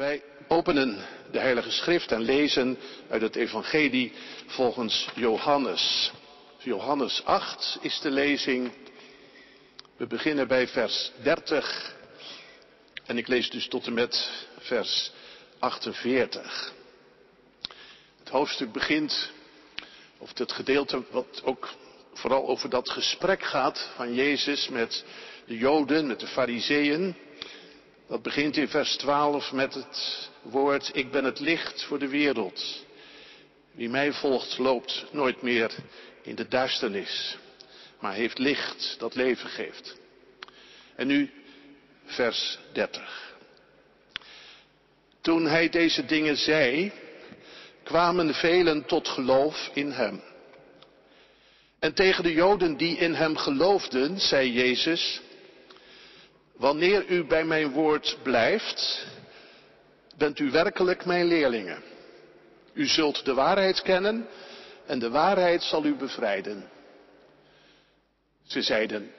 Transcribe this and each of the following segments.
Wij openen de Heilige Schrift en lezen uit het Evangelie volgens Johannes. Johannes 8 is de lezing. We beginnen bij vers 30 en ik lees dus tot en met vers 48. Het hoofdstuk begint, of het gedeelte wat ook vooral over dat gesprek gaat van Jezus met de Joden, met de Fariseeën. Dat begint in vers 12 met het woord, ik ben het licht voor de wereld. Wie mij volgt loopt nooit meer in de duisternis, maar heeft licht dat leven geeft. En nu vers 30. Toen hij deze dingen zei, kwamen velen tot geloof in hem. En tegen de Joden die in hem geloofden, zei Jezus, wanneer u bij mijn woord blijft, bent u werkelijk mijn leerlingen. U zult de waarheid kennen en de waarheid zal u bevrijden. Ze zeiden,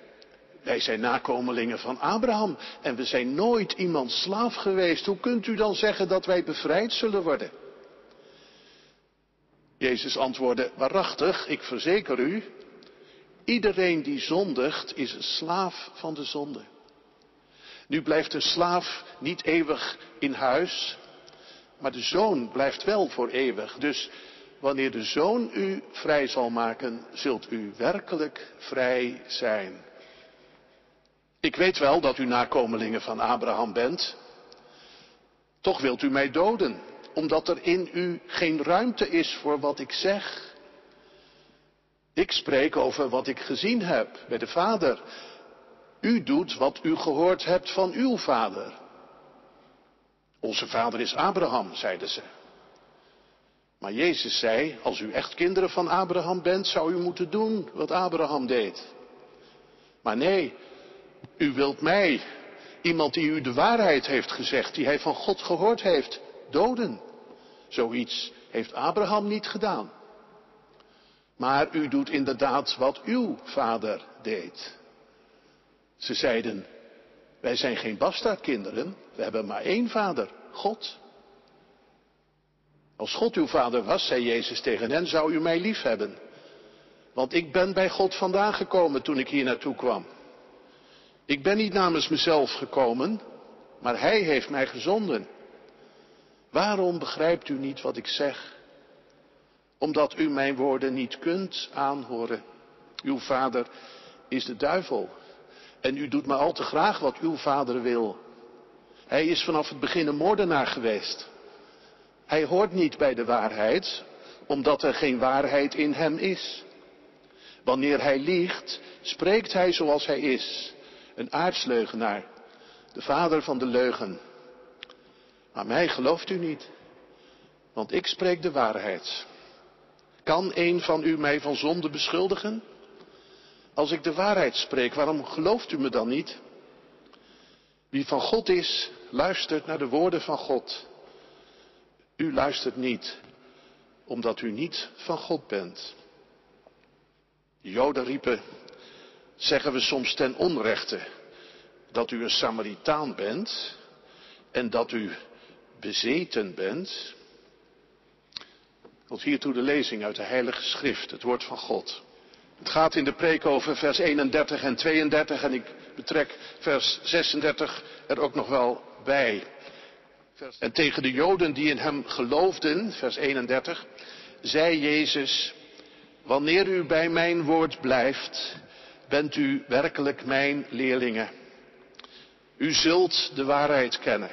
wij zijn nakomelingen van Abraham en we zijn nooit iemand slaaf geweest. Hoe kunt u dan zeggen dat wij bevrijd zullen worden? Jezus antwoordde, waarachtig, ik verzeker u, iedereen die zondigt is een slaaf van de zonde. Nu blijft een slaaf niet eeuwig in huis, maar de zoon blijft wel voor eeuwig. Dus wanneer de zoon u vrij zal maken, zult u werkelijk vrij zijn. Ik weet wel dat u nakomelingen van Abraham bent. Toch wilt u mij doden, omdat er in u geen ruimte is voor wat ik zeg. Ik spreek over wat ik gezien heb bij de Vader. U doet wat u gehoord hebt van uw vader. Onze vader is Abraham, zeiden ze. Maar Jezus zei, als u echt kinderen van Abraham bent, zou u moeten doen wat Abraham deed. Maar nee, u wilt mij, iemand die u de waarheid heeft gezegd, die hij van God gehoord heeft, doden. Zoiets heeft Abraham niet gedaan. Maar u doet inderdaad wat uw vader deed. Ze zeiden, wij zijn geen bastaardkinderen, we hebben maar één vader, God. Als God uw vader was, zei Jezus tegen hen, zou u mij lief hebben. Want ik ben bij God vandaan gekomen toen ik hier naartoe kwam. Ik ben niet namens mezelf gekomen, maar Hij heeft mij gezonden. Waarom begrijpt u niet wat ik zeg? Omdat u mijn woorden niet kunt aanhoren. Uw vader is de duivel. En u doet maar al te graag wat uw vader wil. Hij is vanaf het begin een moordenaar geweest. Hij hoort niet bij de waarheid, omdat er geen waarheid in hem is. Wanneer hij liegt, spreekt hij zoals hij is. Een aardsleugenaar, de vader van de leugen. Maar mij gelooft u niet, want ik spreek de waarheid. Kan een van u mij van zonde beschuldigen? Als ik de waarheid spreek, waarom gelooft u me dan niet? Wie van God is, luistert naar de woorden van God. U luistert niet, omdat u niet van God bent. De Joden riepen, zeggen we soms ten onrechte, dat u een Samaritaan bent en dat u bezeten bent. Tot hiertoe de lezing uit de Heilige Schrift, het woord van God. Het gaat in de preek over vers 31 en 32 en ik betrek vers 36 er ook nog wel bij. En tegen de Joden die in hem geloofden, vers 31, zei Jezus, wanneer u bij mijn woord blijft, bent u werkelijk mijn leerlingen. U zult de waarheid kennen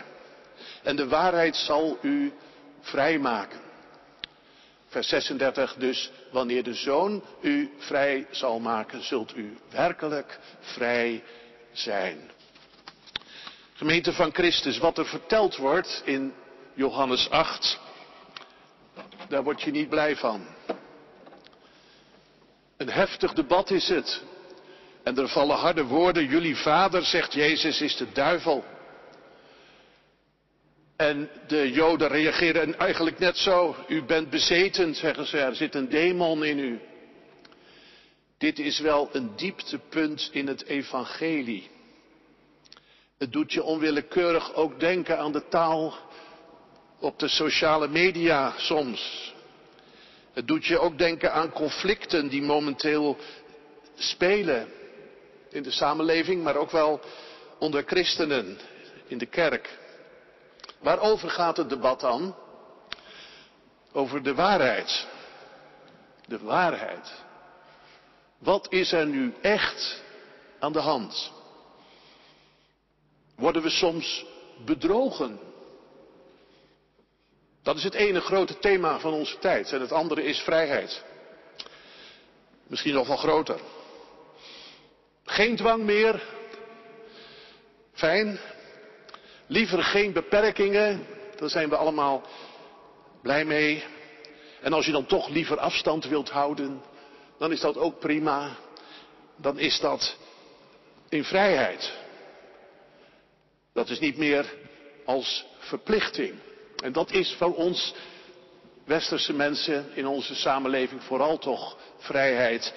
en de waarheid zal u vrijmaken. Vers 36 dus, wanneer de Zoon u vrij zal maken, zult u werkelijk vrij zijn. Gemeente van Christus, wat er verteld wordt in Johannes 8, daar word je niet blij van. Een heftig debat is het. En er vallen harde woorden. Jullie vader, zegt Jezus, is de duivel. En de Joden reageren eigenlijk net zo. U bent bezeten, zeggen ze, er zit een demon in u. Dit is wel een dieptepunt in het evangelie. Het doet je onwillekeurig ook denken aan de taal op de sociale media soms. Het doet je ook denken aan conflicten die momenteel spelen in de samenleving, maar ook wel onder christenen in de kerk. Waarover gaat het debat dan? Over de waarheid. De waarheid. Wat is er nu echt aan de hand? Worden we soms bedrogen? Dat is het ene grote thema van onze tijd. En het andere is vrijheid. Misschien nog wel groter. Geen dwang meer. Fijn. Liever geen beperkingen. Daar zijn we allemaal blij mee. En als je dan toch liever afstand wilt houden, dan is dat ook prima. Dan is dat in vrijheid. Dat is niet meer als verplichting. En dat is voor ons westerse mensen in onze samenleving vooral toch vrijheid.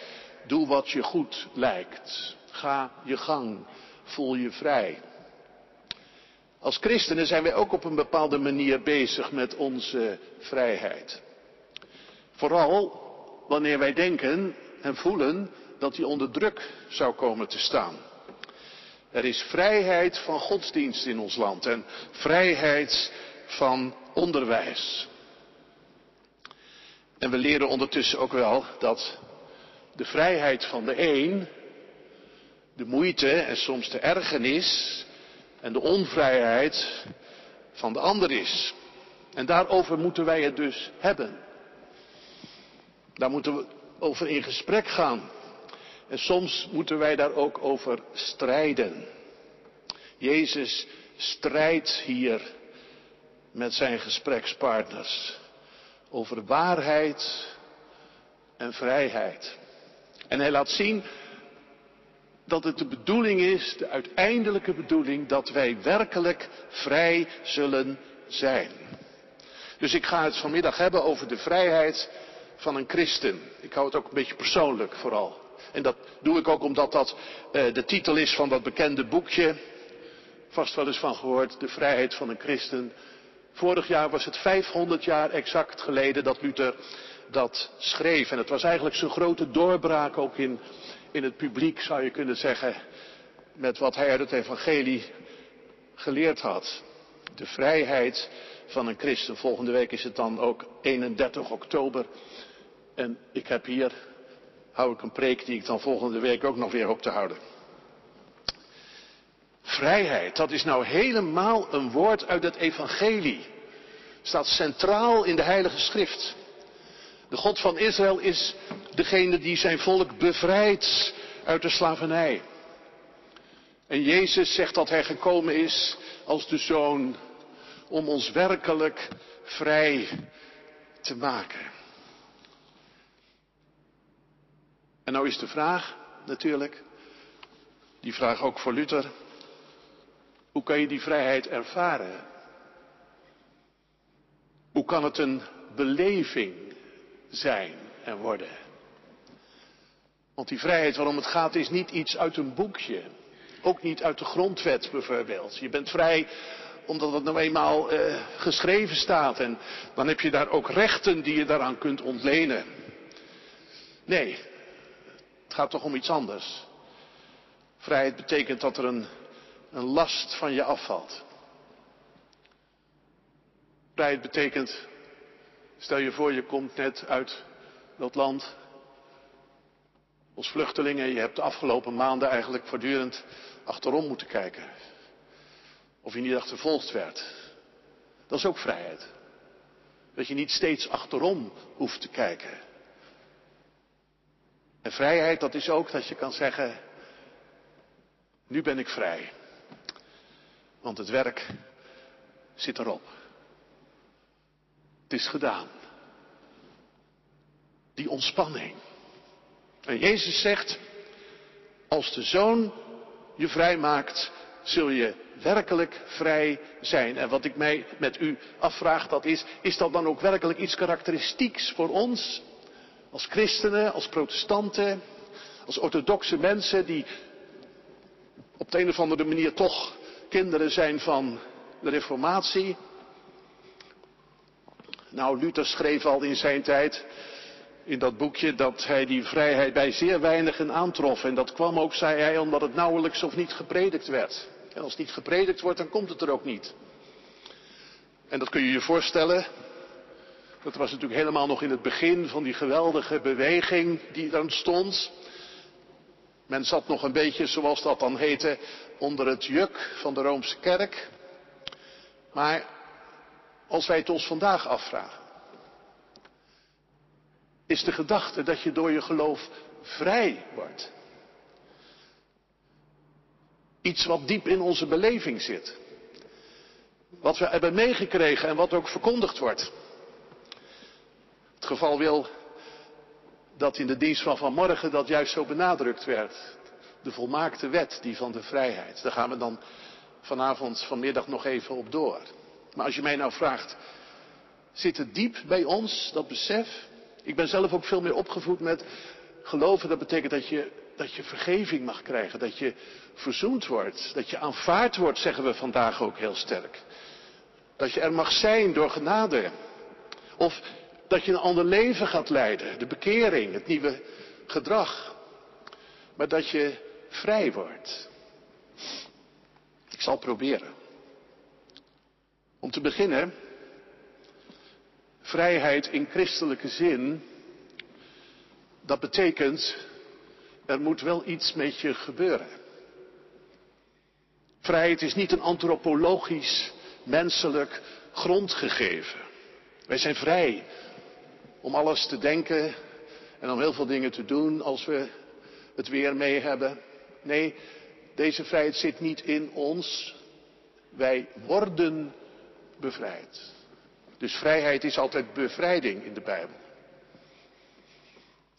Doe wat je goed lijkt. Ga je gang. Voel je vrij. Als christenen zijn wij ook op een bepaalde manier bezig met onze vrijheid. Vooral wanneer wij denken en voelen dat die onder druk zou komen te staan. Er is vrijheid van godsdienst in ons land en vrijheid van onderwijs. En we leren ondertussen ook wel dat de vrijheid van de een, de moeite en soms de ergernis en de onvrijheid van de ander is. En daarover moeten wij het dus hebben. Daar moeten we over in gesprek gaan. En soms moeten wij daar ook over strijden. Jezus strijdt hier met zijn gesprekspartners over waarheid en vrijheid. En hij laat zien dat het de bedoeling is, de uiteindelijke bedoeling, dat wij werkelijk vrij zullen zijn. Dus ik ga het vanmiddag hebben over de vrijheid van een christen. Ik hou het ook een beetje persoonlijk vooral. En dat doe ik ook omdat dat uh, de titel is van dat bekende boekje. Vast wel eens van gehoord, De vrijheid van een christen. Vorig jaar was het 500 jaar exact geleden dat Luther dat schreef. En het was eigenlijk zijn grote doorbraak ook in, in het publiek, zou je kunnen zeggen, met wat hij uit het evangelie geleerd had. De vrijheid van een christen. Volgende week is het dan ook 31 oktober. En ik heb hier, hou ik een preek die ik dan volgende week ook nog weer hoop te houden. Vrijheid, dat is nou helemaal een woord uit het evangelie. Staat centraal in de Heilige Schrift. De God van Israël is degene die zijn volk bevrijdt uit de slavernij. En Jezus zegt dat hij gekomen is als de zoon om ons werkelijk vrij te maken. En nou is de vraag natuurlijk, die vraag ook voor Luther, hoe kan je die vrijheid ervaren? Hoe kan het een beleving zijn en worden? Want die vrijheid waarom het gaat is niet iets uit een boekje. Ook niet uit de grondwet bijvoorbeeld. Je bent vrij omdat het nou eenmaal uh, geschreven staat. En dan heb je daar ook rechten die je daaraan kunt ontlenen. Nee, het gaat toch om iets anders. Vrijheid betekent dat er een, een last van je afvalt. Vrijheid betekent, stel je voor je komt net uit dat land als vluchtelingen. Je hebt de afgelopen maanden eigenlijk voortdurend achterom moeten kijken. Of je niet achtervolgd werd. Dat is ook vrijheid. Dat je niet steeds achterom hoeft te kijken. En vrijheid, dat is ook dat je kan zeggen, nu ben ik vrij. Want het werk zit erop. Het is gedaan. Die ontspanning. En Jezus zegt, als de zoon je vrij maakt, zul je werkelijk vrij zijn. En wat ik mij met u afvraag, dat is, is dat dan ook werkelijk iets karakteristieks voor ons? Als christenen, als protestanten, als orthodoxe mensen die op de een of andere manier toch kinderen zijn van de reformatie. Nou, Luther schreef al in zijn tijd in dat boekje dat hij die vrijheid bij zeer weinigen aantrof. En dat kwam ook, zei hij, omdat het nauwelijks of niet gepredikt werd. En als het niet gepredikt wordt, dan komt het er ook niet. En dat kun je je voorstellen. Dat was natuurlijk helemaal nog in het begin van die geweldige beweging die er ontstond. Men zat nog een beetje, zoals dat dan heette, onder het juk van de Roomse kerk. Maar als wij het ons vandaag afvragen, is de gedachte dat je door je geloof vrij wordt. Iets wat diep in onze beleving zit. Wat we hebben meegekregen en wat ook verkondigd wordt. Het geval wil dat in de dienst van vanmorgen dat juist zo benadrukt werd. De volmaakte wet, die van de vrijheid. Daar gaan we dan vanavond, vanmiddag nog even op door. Maar als je mij nou vraagt, zit het diep bij ons, dat besef? Ik ben zelf ook veel meer opgevoed met geloven, dat betekent dat je, dat je vergeving mag krijgen, dat je verzoend wordt, dat je aanvaard wordt, zeggen we vandaag ook heel sterk. Dat je er mag zijn door genade. Of dat je een ander leven gaat leiden, de bekering, het nieuwe gedrag. Maar dat je vrij wordt. Ik zal proberen. Om te beginnen, vrijheid in christelijke zin, dat betekent, er moet wel iets met je gebeuren. Vrijheid is niet een antropologisch, menselijk grondgegeven. Wij zijn vrij om alles te denken en om heel veel dingen te doen als we het weer mee hebben. Nee, deze vrijheid zit niet in ons. Wij worden bevrijd. Dus vrijheid is altijd bevrijding in de Bijbel.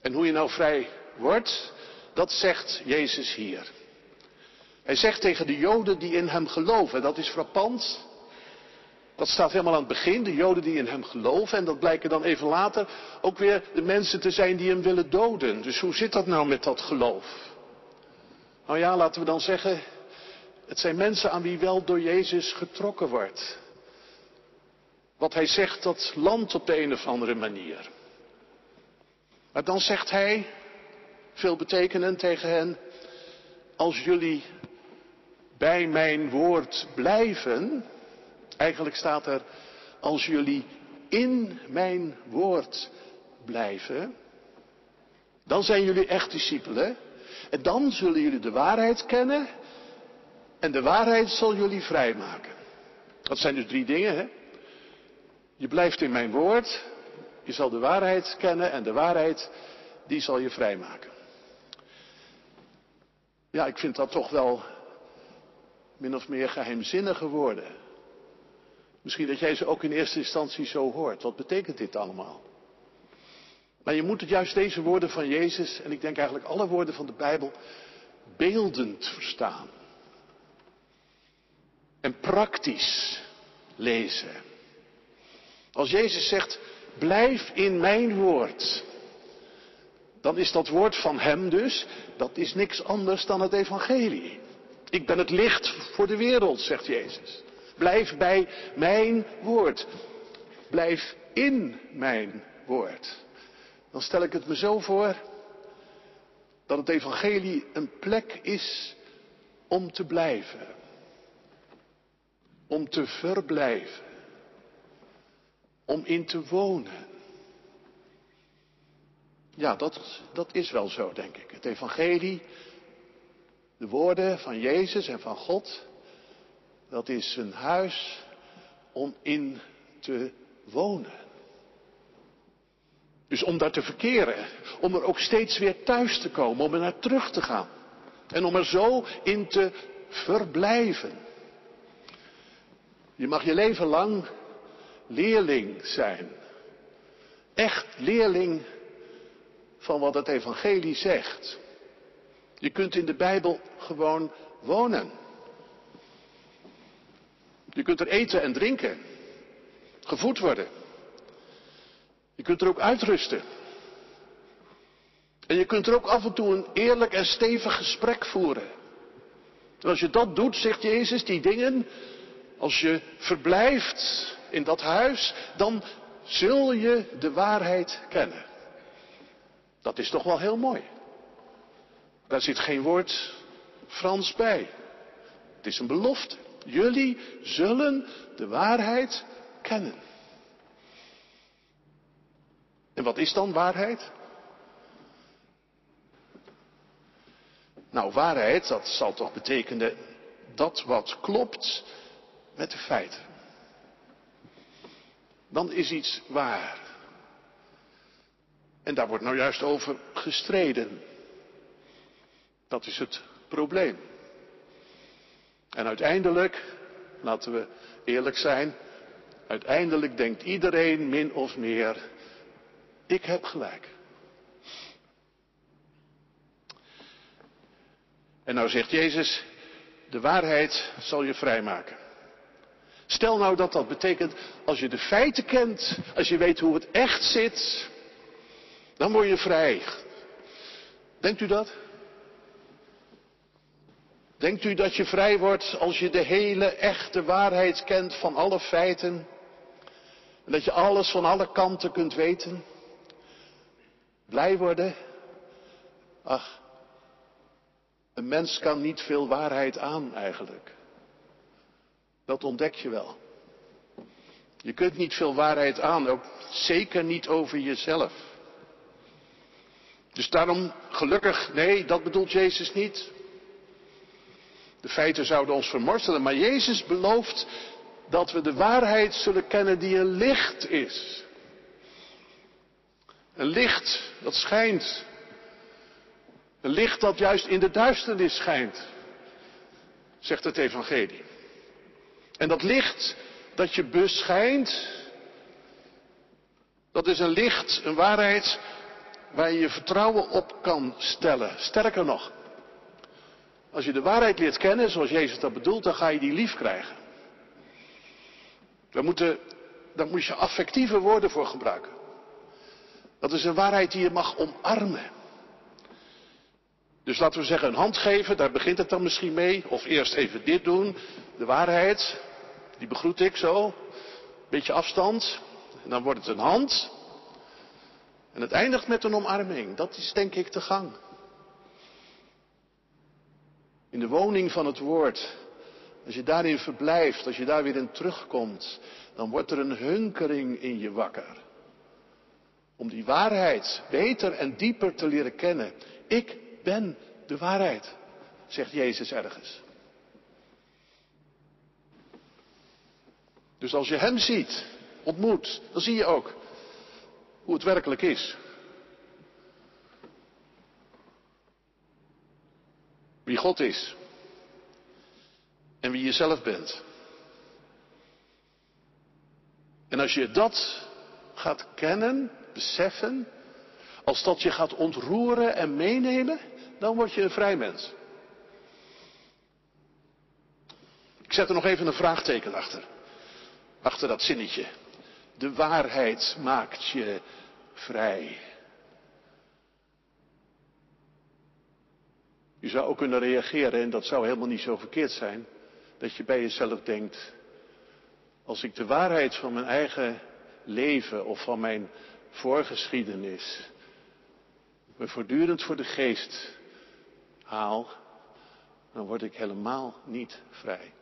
En hoe je nou vrij wordt, dat zegt Jezus hier. Hij zegt tegen de Joden die in hem geloven, dat is frappant. Dat staat helemaal aan het begin, de Joden die in hem geloven. En dat blijken dan even later ook weer de mensen te zijn die hem willen doden. Dus hoe zit dat nou met dat geloof? Nou ja, laten we dan zeggen, het zijn mensen aan wie wel door Jezus getrokken wordt. Wat hij zegt, dat landt op de een of andere manier. Maar dan zegt hij, veel betekenend tegen hen, als jullie bij mijn woord blijven, eigenlijk staat er, als jullie in mijn woord blijven, dan zijn jullie echt discipelen. En dan zullen jullie de waarheid kennen en de waarheid zal jullie vrijmaken. Dat zijn dus drie dingen, hè? Je blijft in mijn woord, je zal de waarheid kennen en de waarheid, die zal je vrijmaken. Ja, ik vind dat toch wel min of meer geheimzinnige woorden. Misschien dat jij ze ook in eerste instantie zo hoort. Wat betekent dit allemaal? Maar je moet het juist deze woorden van Jezus, en ik denk eigenlijk alle woorden van de Bijbel, beeldend verstaan. En praktisch lezen. Als Jezus zegt, blijf in mijn woord, dan is dat woord van Hem dus, dat is niks anders dan het evangelie. Ik ben het licht voor de wereld, zegt Jezus. Blijf bij mijn woord. Blijf in mijn woord. Dan stel ik het me zo voor dat het evangelie een plek is om te blijven. Om te verblijven om in te wonen. Ja, dat, dat is wel zo, denk ik. Het evangelie, de woorden van Jezus en van God, dat is een huis om in te wonen. Dus om daar te verkeren, om er ook steeds weer thuis te komen, om er naar terug te gaan. En om er zo in te verblijven. Je mag je leven lang leerling zijn. Echt leerling van wat het evangelie zegt. Je kunt in de Bijbel gewoon wonen. Je kunt er eten en drinken. Gevoed worden. Je kunt er ook uitrusten. En je kunt er ook af en toe een eerlijk en stevig gesprek voeren. En als je dat doet, zegt Jezus, die dingen, als je verblijft in dat huis, dan, zul je de waarheid kennen. Dat is toch wel heel mooi. Daar zit geen woord Frans bij. Het is een belofte. Jullie zullen de waarheid kennen. En wat is dan waarheid? Nou, waarheid, dat zal toch betekenen dat wat klopt met de feiten. Dan is iets waar. En daar wordt nou juist over gestreden. Dat is het probleem. En uiteindelijk, laten we eerlijk zijn, uiteindelijk denkt iedereen min of meer, ik heb gelijk. En nou zegt Jezus, de waarheid zal je vrijmaken. Stel nou dat dat betekent, als je de feiten kent, als je weet hoe het echt zit, dan word je vrij. Denkt u dat? Denkt u dat je vrij wordt als je de hele echte waarheid kent van alle feiten? En dat je alles van alle kanten kunt weten? Blij worden? Ach, een mens kan niet veel waarheid aan eigenlijk. Dat ontdek je wel. Je kunt niet veel waarheid aan, ook zeker niet over jezelf. Dus daarom, gelukkig, nee, dat bedoelt Jezus niet. De feiten zouden ons vermorzelen, maar Jezus belooft dat we de waarheid zullen kennen die een licht is. Een licht dat schijnt. Een licht dat juist in de duisternis schijnt, zegt het Evangelie. En dat licht dat je beschijnt, dat is een licht, een waarheid waar je je vertrouwen op kan stellen. Sterker nog, als je de waarheid leert kennen, zoals Jezus dat bedoelt, dan ga je die lief krijgen. Daar, moeten, daar moet je affectieve woorden voor gebruiken. Dat is een waarheid die je mag omarmen. Dus laten we zeggen, een hand geven, daar begint het dan misschien mee. Of eerst even dit doen. De waarheid, die begroet ik zo. Beetje afstand. En dan wordt het een hand. En het eindigt met een omarming. Dat is denk ik de gang. In de woning van het woord. Als je daarin verblijft, als je daar weer in terugkomt, dan wordt er een hunkering in je wakker. Om die waarheid beter en dieper te leren kennen. Ik ben de waarheid, zegt Jezus ergens. Dus als je Hem ziet, ontmoet, dan zie je ook hoe het werkelijk is. Wie God is. En wie je zelf bent. En als je dat gaat kennen, beseffen, als dat je gaat ontroeren en meenemen, dan word je een vrij mens. Ik zet er nog even een vraagteken achter. Achter dat zinnetje. De waarheid maakt je vrij. Je zou ook kunnen reageren, en dat zou helemaal niet zo verkeerd zijn, dat je bij jezelf denkt, als ik de waarheid van mijn eigen leven of van mijn voorgeschiedenis me voortdurend voor de geest haal, dan word ik helemaal niet vrij.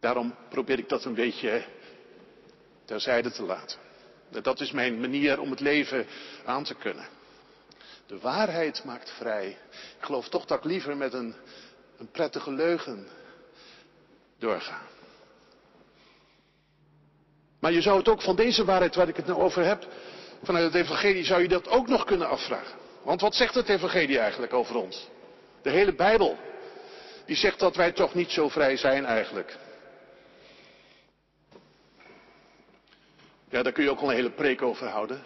Daarom probeer ik dat een beetje terzijde te laten. Dat is mijn manier om het leven aan te kunnen. De waarheid maakt vrij. Ik geloof toch dat ik liever met een, een prettige leugen doorga. Maar je zou het ook van deze waarheid waar ik het nou over heb, vanuit het evangelie zou je dat ook nog kunnen afvragen. Want wat zegt het evangelie eigenlijk over ons? De hele Bijbel. Die zegt dat wij toch niet zo vrij zijn eigenlijk. Ja, daar kun je ook al een hele preek over houden.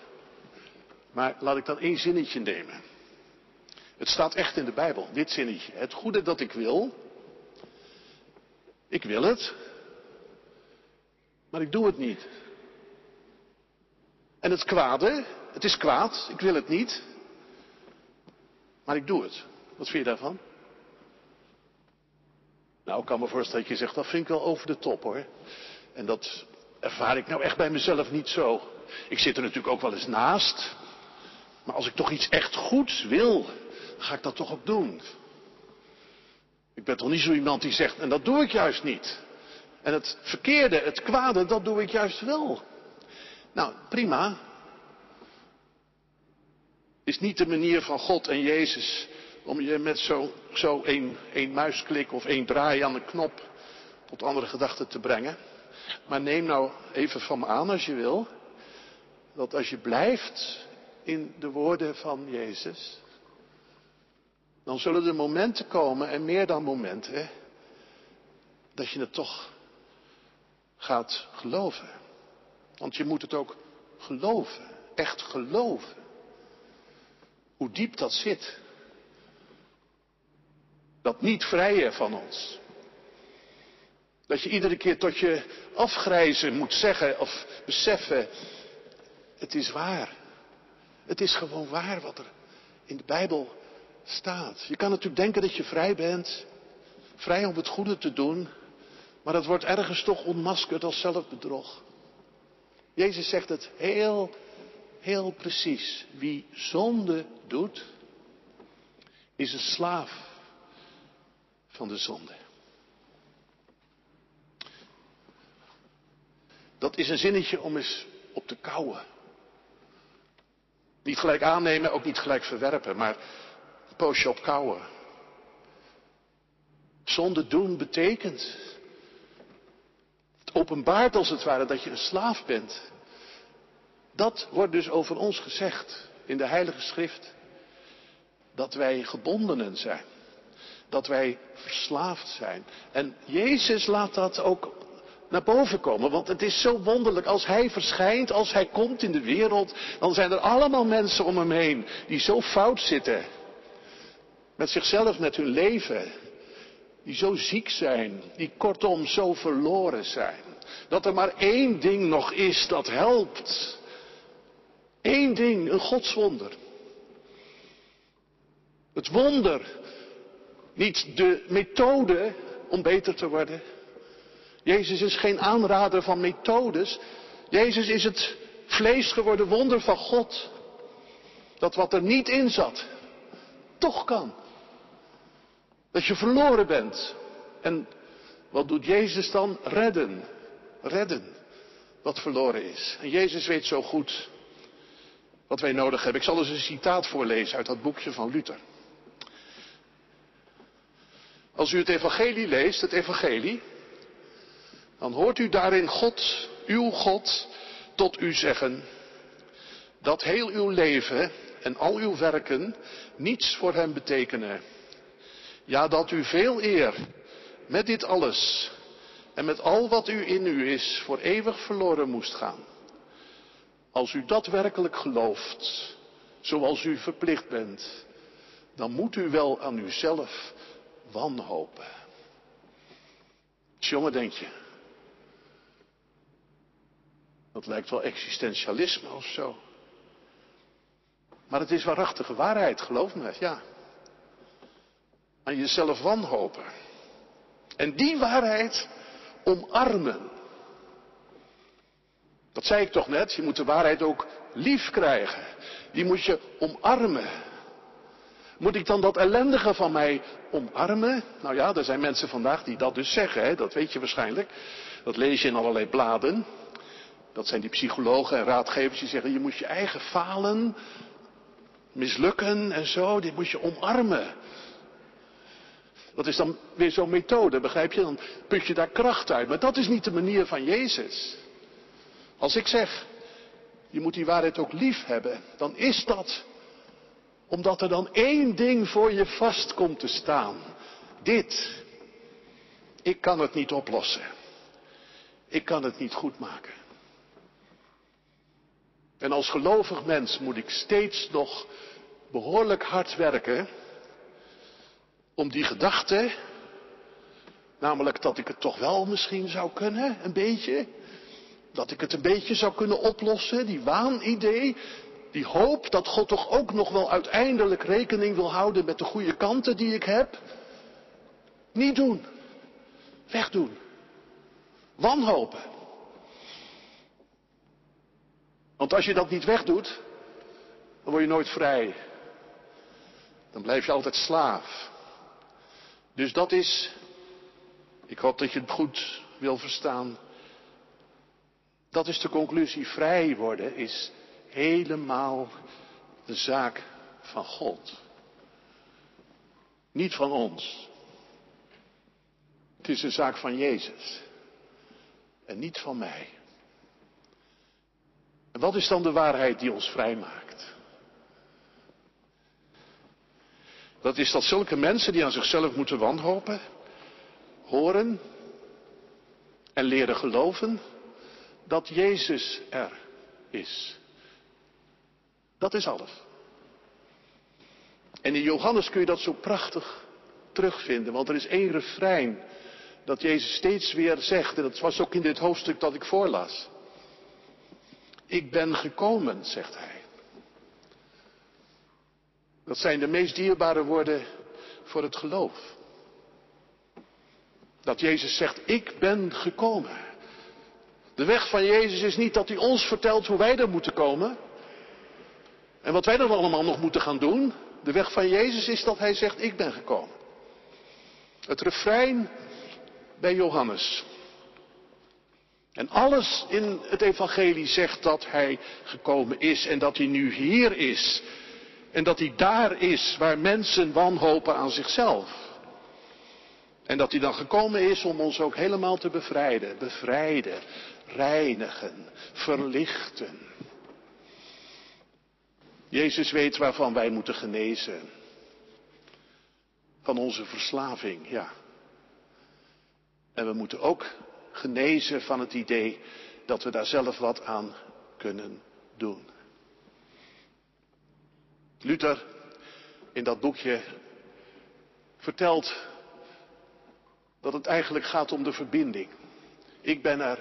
Maar laat ik dan één zinnetje nemen. Het staat echt in de Bijbel, dit zinnetje. Het goede dat ik wil, ik wil het, maar ik doe het niet. En het kwade, het is kwaad, ik wil het niet, maar ik doe het. Wat vind je daarvan? Nou, ik kan me voorstellen dat je zegt, dat vind ik wel over de top hoor. En dat ervaar ik nou echt bij mezelf niet zo. Ik zit er natuurlijk ook wel eens naast. Maar als ik toch iets echt goeds wil, ga ik dat toch ook doen. Ik ben toch niet zo iemand die zegt, en dat doe ik juist niet. En het verkeerde, het kwade, dat doe ik juist wel. Nou, prima. Is niet de manier van God en Jezus om je met zo, zo één muisklik of één draai aan de knop tot andere gedachten te brengen. Maar neem nou even van me aan als je wil, dat als je blijft in de woorden van Jezus, dan zullen er momenten komen, en meer dan momenten, dat je het toch gaat geloven. Want je moet het ook geloven, echt geloven. Hoe diep dat zit. Dat niet vrije van ons. Dat je iedere keer tot je afgrijzen moet zeggen of beseffen, het is waar. Het is gewoon waar wat er in de Bijbel staat. Je kan natuurlijk denken dat je vrij bent, vrij om het goede te doen, maar dat wordt ergens toch onmaskerd als zelfbedrog. Jezus zegt het heel, heel precies. Wie zonde doet, is een slaaf van de zonde. Dat is een zinnetje om eens op te kouwen. Niet gelijk aannemen, ook niet gelijk verwerpen, maar een poosje op kouwen. Zonde doen betekent. Het openbaart als het ware dat je een slaaf bent. Dat wordt dus over ons gezegd in de Heilige Schrift. Dat wij gebondenen zijn. Dat wij verslaafd zijn. En Jezus laat dat ook naar boven komen. Want het is zo wonderlijk. Als hij verschijnt, als hij komt in de wereld, dan zijn er allemaal mensen om hem heen die zo fout zitten. Met zichzelf, met hun leven. Die zo ziek zijn, die kortom zo verloren zijn. Dat er maar één ding nog is dat helpt. Eén ding, een godswonder. Het wonder, niet de methode om beter te worden. Jezus is geen aanrader van methodes. Jezus is het vlees geworden wonder van God. Dat wat er niet in zat, toch kan. Dat je verloren bent. En wat doet Jezus dan? Redden. Redden. Wat verloren is. En Jezus weet zo goed wat wij nodig hebben. Ik zal eens een citaat voorlezen uit dat boekje van Luther. Als u het evangelie leest, het evangelie, dan hoort u daarin God, uw God, tot u zeggen dat heel uw leven en al uw werken niets voor hem betekenen. Ja, dat u veel eer met dit alles en met al wat u in u is voor eeuwig verloren moest gaan. Als u dat werkelijk gelooft, zoals u verplicht bent, dan moet u wel aan uzelf wanhopen. Jongen, denk je. Dat lijkt wel existentialisme of zo. Maar het is waarachtige waarheid, geloof me, ja. Aan jezelf wanhopen. En die waarheid omarmen. Dat zei ik toch net, je moet de waarheid ook lief krijgen. Die moet je omarmen. Moet ik dan dat ellendige van mij omarmen? Nou ja, er zijn mensen vandaag die dat dus zeggen, hè? dat weet je waarschijnlijk. Dat lees je in allerlei bladen. Dat zijn die psychologen en raadgevers die zeggen, je moet je eigen falen, mislukken en zo, dit moet je omarmen. Dat is dan weer zo'n methode, begrijp je? Dan put je daar kracht uit. Maar dat is niet de manier van Jezus. Als ik zeg, je moet die waarheid ook lief hebben, dan is dat omdat er dan één ding voor je vast komt te staan. Dit. Ik kan het niet oplossen. Ik kan het niet goed maken. En als gelovig mens moet ik steeds nog behoorlijk hard werken om die gedachte, namelijk dat ik het toch wel misschien zou kunnen, een beetje, dat ik het een beetje zou kunnen oplossen, die waanidee, die hoop dat God toch ook nog wel uiteindelijk rekening wil houden met de goede kanten die ik heb. Niet doen. Wegdoen. Wanhopen. Want als je dat niet wegdoet, dan word je nooit vrij. Dan blijf je altijd slaaf. Dus dat is, ik hoop dat je het goed wil verstaan. Dat is de conclusie. Vrij worden is helemaal de zaak van God. Niet van ons. Het is een zaak van Jezus. En niet van mij. En wat is dan de waarheid die ons vrijmaakt? Dat is dat zulke mensen die aan zichzelf moeten wanhopen, horen en leren geloven dat Jezus er is. Dat is alles. En in Johannes kun je dat zo prachtig terugvinden, want er is één refrein dat Jezus steeds weer zegt, en dat was ook in dit hoofdstuk dat ik voorlas. Ik ben gekomen, zegt hij. Dat zijn de meest dierbare woorden voor het geloof. Dat Jezus zegt, ik ben gekomen. De weg van Jezus is niet dat hij ons vertelt hoe wij er moeten komen. En wat wij dan allemaal nog moeten gaan doen. De weg van Jezus is dat hij zegt, ik ben gekomen. Het refrein bij Johannes. En alles in het evangelie zegt dat hij gekomen is en dat hij nu hier is. En dat hij daar is waar mensen wanhopen aan zichzelf. En dat hij dan gekomen is om ons ook helemaal te bevrijden. Bevrijden, reinigen, verlichten. Jezus weet waarvan wij moeten genezen. Van onze verslaving, ja. En we moeten ook genezen van het idee dat we daar zelf wat aan kunnen doen. Luther in dat boekje vertelt dat het eigenlijk gaat om de verbinding. Ik ben er,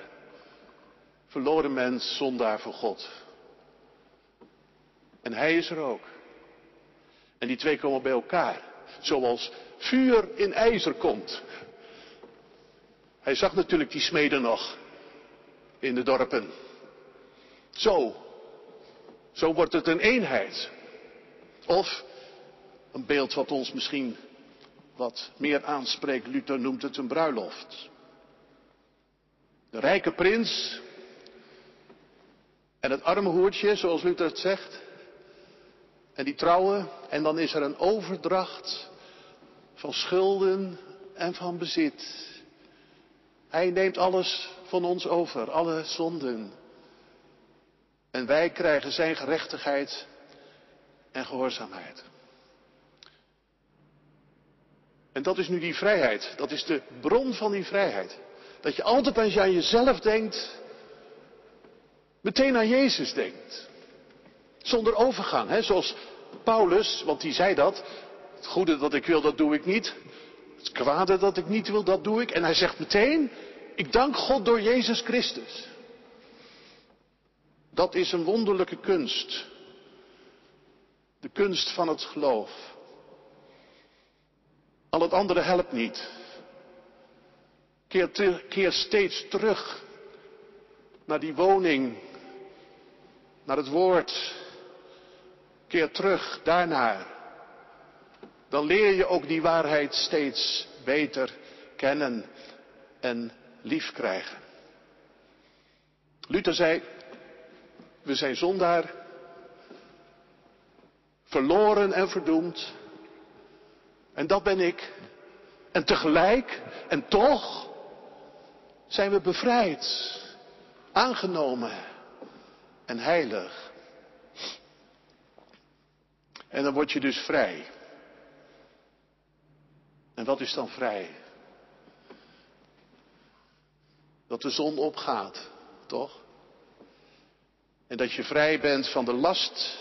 verloren mens, zondaar voor God. En hij is er ook. En die twee komen bij elkaar. Zoals vuur in ijzer komt. Hij zag natuurlijk die smeden nog in de dorpen. Zo. Zo wordt het een eenheid. Of een beeld wat ons misschien wat meer aanspreekt. Luther noemt het een bruiloft. De rijke prins en het arme hoertje, zoals Luther het zegt. En die trouwen. En dan is er een overdracht van schulden en van bezit. Hij neemt alles van ons over, alle zonden. En wij krijgen zijn gerechtigheid en gehoorzaamheid. En dat is nu die vrijheid. Dat is de bron van die vrijheid. Dat je altijd als je aan jezelf denkt, meteen aan Jezus denkt. Zonder overgang, hè? zoals Paulus, want die zei dat. Het goede dat ik wil, dat doe ik niet. Het kwade dat ik niet wil, dat doe ik. En hij zegt meteen, ik dank God door Jezus Christus. Dat is een wonderlijke kunst. De kunst van het geloof. Al het andere helpt niet. Keer, keer steeds terug naar die woning, naar het woord. Keer terug daarnaar. Dan leer je ook die waarheid steeds beter kennen en lief krijgen. Luther zei, we zijn zondaar, verloren en verdoemd. En dat ben ik. En tegelijk, en toch, zijn we bevrijd, aangenomen en heilig. En dan word je dus vrij. En wat is dan vrij? Dat de zon opgaat, toch? En dat je vrij bent van de last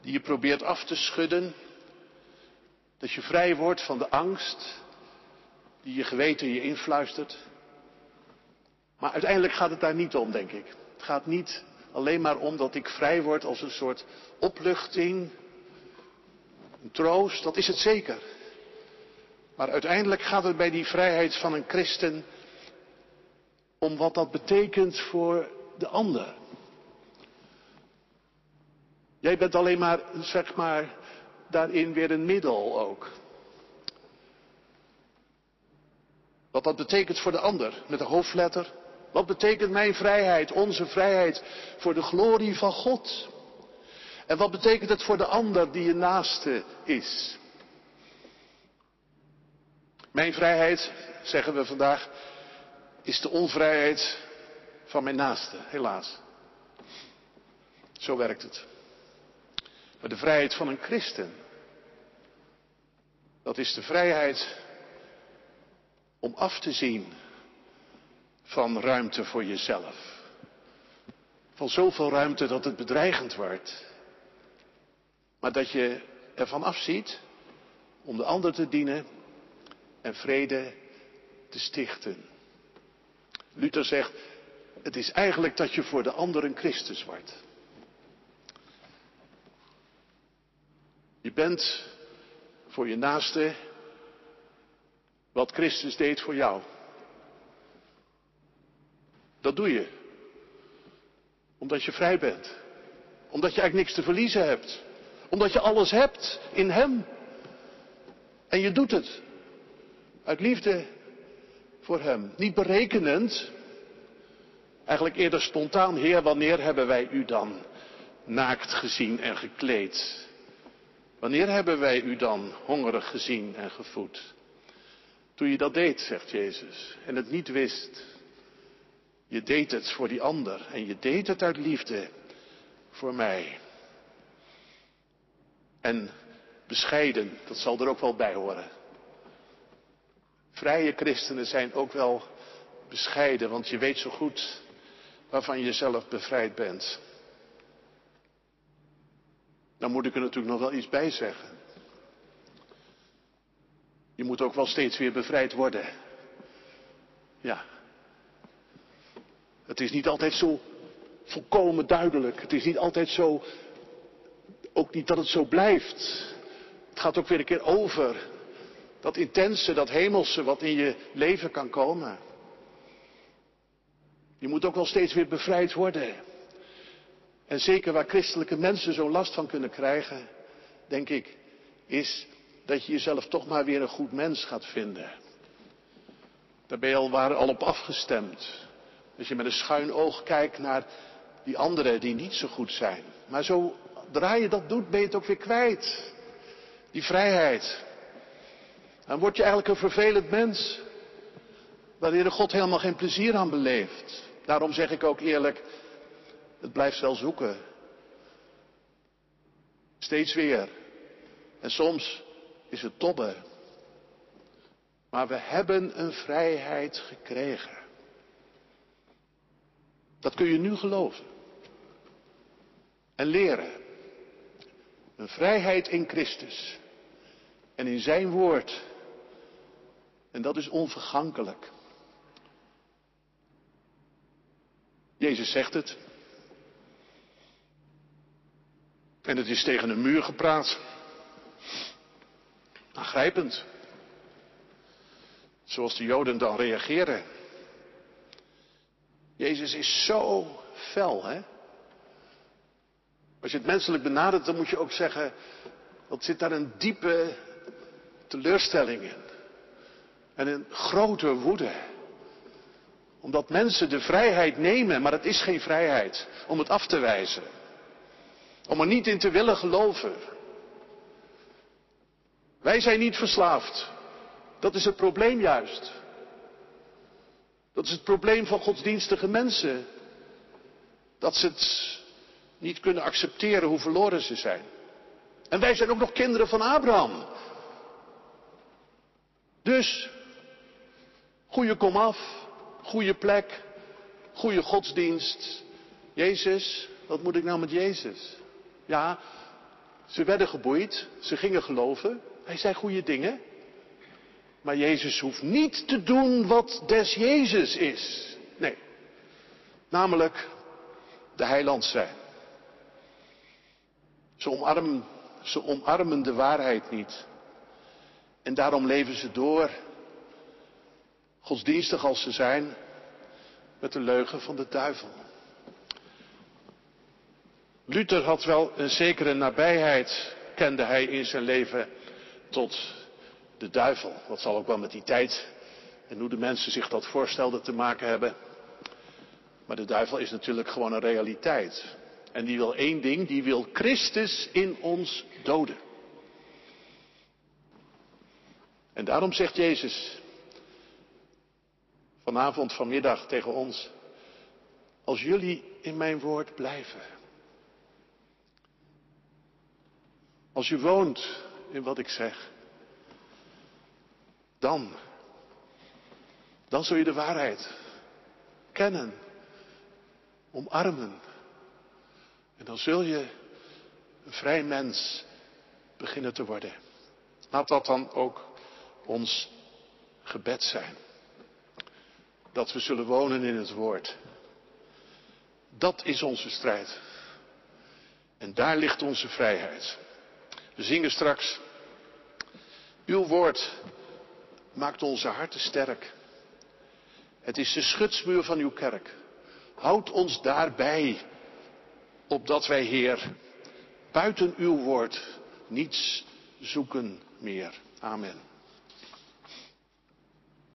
die je probeert af te schudden. Dat je vrij wordt van de angst die je geweten je influistert. Maar uiteindelijk gaat het daar niet om, denk ik. Het gaat niet alleen maar om dat ik vrij word als een soort opluchting, een troost, dat is het zeker. Maar uiteindelijk gaat het bij die vrijheid van een christen om wat dat betekent voor de ander. Jij bent alleen maar, zeg maar, daarin weer een middel ook. Wat dat betekent voor de ander, met een hoofdletter. Wat betekent mijn vrijheid, onze vrijheid, voor de glorie van God? En wat betekent het voor de ander die je naaste is? Mijn vrijheid, zeggen we vandaag, is de onvrijheid van mijn naaste, helaas. Zo werkt het. Maar de vrijheid van een christen, dat is de vrijheid om af te zien van ruimte voor jezelf. Van zoveel ruimte dat het bedreigend wordt. Maar dat je ervan afziet om de ander te dienen en vrede te stichten. Luther zegt, het is eigenlijk dat je voor de ander een Christus wordt. Je bent voor je naaste wat Christus deed voor jou. Dat doe je. Omdat je vrij bent. Omdat je eigenlijk niks te verliezen hebt. Omdat je alles hebt in Hem. En je doet het. Uit liefde voor Hem. Niet berekenend. Eigenlijk eerder spontaan. Heer, wanneer hebben wij U dan naakt gezien en gekleed? Wanneer hebben wij U dan hongerig gezien en gevoed? Toen je dat deed, zegt Jezus, en het niet wist. Je deed het voor die ander en je deed het uit liefde voor mij. En bescheiden, dat zal er ook wel bij horen. Vrije christenen zijn ook wel bescheiden, want je weet zo goed waarvan je zelf bevrijd bent. Dan moet ik er natuurlijk nog wel iets bij zeggen. Je moet ook wel steeds weer bevrijd worden. Ja. Het is niet altijd zo volkomen duidelijk. Het is niet altijd zo, ook niet dat het zo blijft. Het gaat ook weer een keer over. Dat intense, dat hemelse wat in je leven kan komen. Je moet ook wel steeds weer bevrijd worden. En zeker waar christelijke mensen zo last van kunnen krijgen, denk ik, is dat je jezelf toch maar weer een goed mens gaat vinden. Daar ben je al, waren al op afgestemd. Als je met een schuin oog kijkt naar die anderen die niet zo goed zijn. Maar zo zodra je dat doet, ben je het ook weer kwijt. Die vrijheid. Dan word je eigenlijk een vervelend mens. Waar de God helemaal geen plezier aan beleeft. Daarom zeg ik ook eerlijk, het blijft wel zoeken. Steeds weer. En soms is het tobben. Maar we hebben een vrijheid gekregen. Dat kun je nu geloven. En leren. Een vrijheid in Christus. En in zijn woord. En dat is onvergankelijk. Jezus zegt het. En het is tegen een muur gepraat. Aangrijpend. Zoals de Joden dan reageren. Jezus is zo fel, hè? Als je het menselijk benadert, dan moet je ook zeggen, wat zit daar een diepe teleurstelling in. En een grote woede. Omdat mensen de vrijheid nemen, maar het is geen vrijheid om het af te wijzen. Om er niet in te willen geloven. Wij zijn niet verslaafd. Dat is het probleem juist. Dat is het probleem van godsdienstige mensen. Dat ze het niet kunnen accepteren hoe verloren ze zijn. En wij zijn ook nog kinderen van Abraham. Dus, goede komaf, goede plek, goede godsdienst. Jezus, wat moet ik nou met Jezus? Ja, ze werden geboeid, ze gingen geloven, hij zei goede dingen. Maar Jezus hoeft niet te doen wat des Jezus is. Nee. Namelijk de heiland zijn. Ze omarmen, ze omarmen de waarheid niet. En daarom leven ze door, godsdienstig als ze zijn, met de leugen van de duivel. Luther had wel een zekere nabijheid, kende hij in zijn leven, tot de duivel. Dat zal ook wel met die tijd en hoe de mensen zich dat voorstelden te maken hebben. Maar de duivel is natuurlijk gewoon een realiteit. En die wil één ding, die wil Christus in ons doden. En daarom zegt Jezus vanavond, vanmiddag tegen ons, als jullie in mijn woord blijven, als je woont in wat ik zeg, dan, dan zul je de waarheid kennen, omarmen. En dan zul je een vrij mens beginnen te worden. Laat dat dan ook ons gebed zijn. Dat we zullen wonen in het woord. Dat is onze strijd. En daar ligt onze vrijheid. We zingen straks. Uw woord maakt onze harten sterk. Het is de schutsmuur van uw kerk. Houd ons daarbij, opdat wij, Heer, buiten uw woord niets zoeken meer. Amen.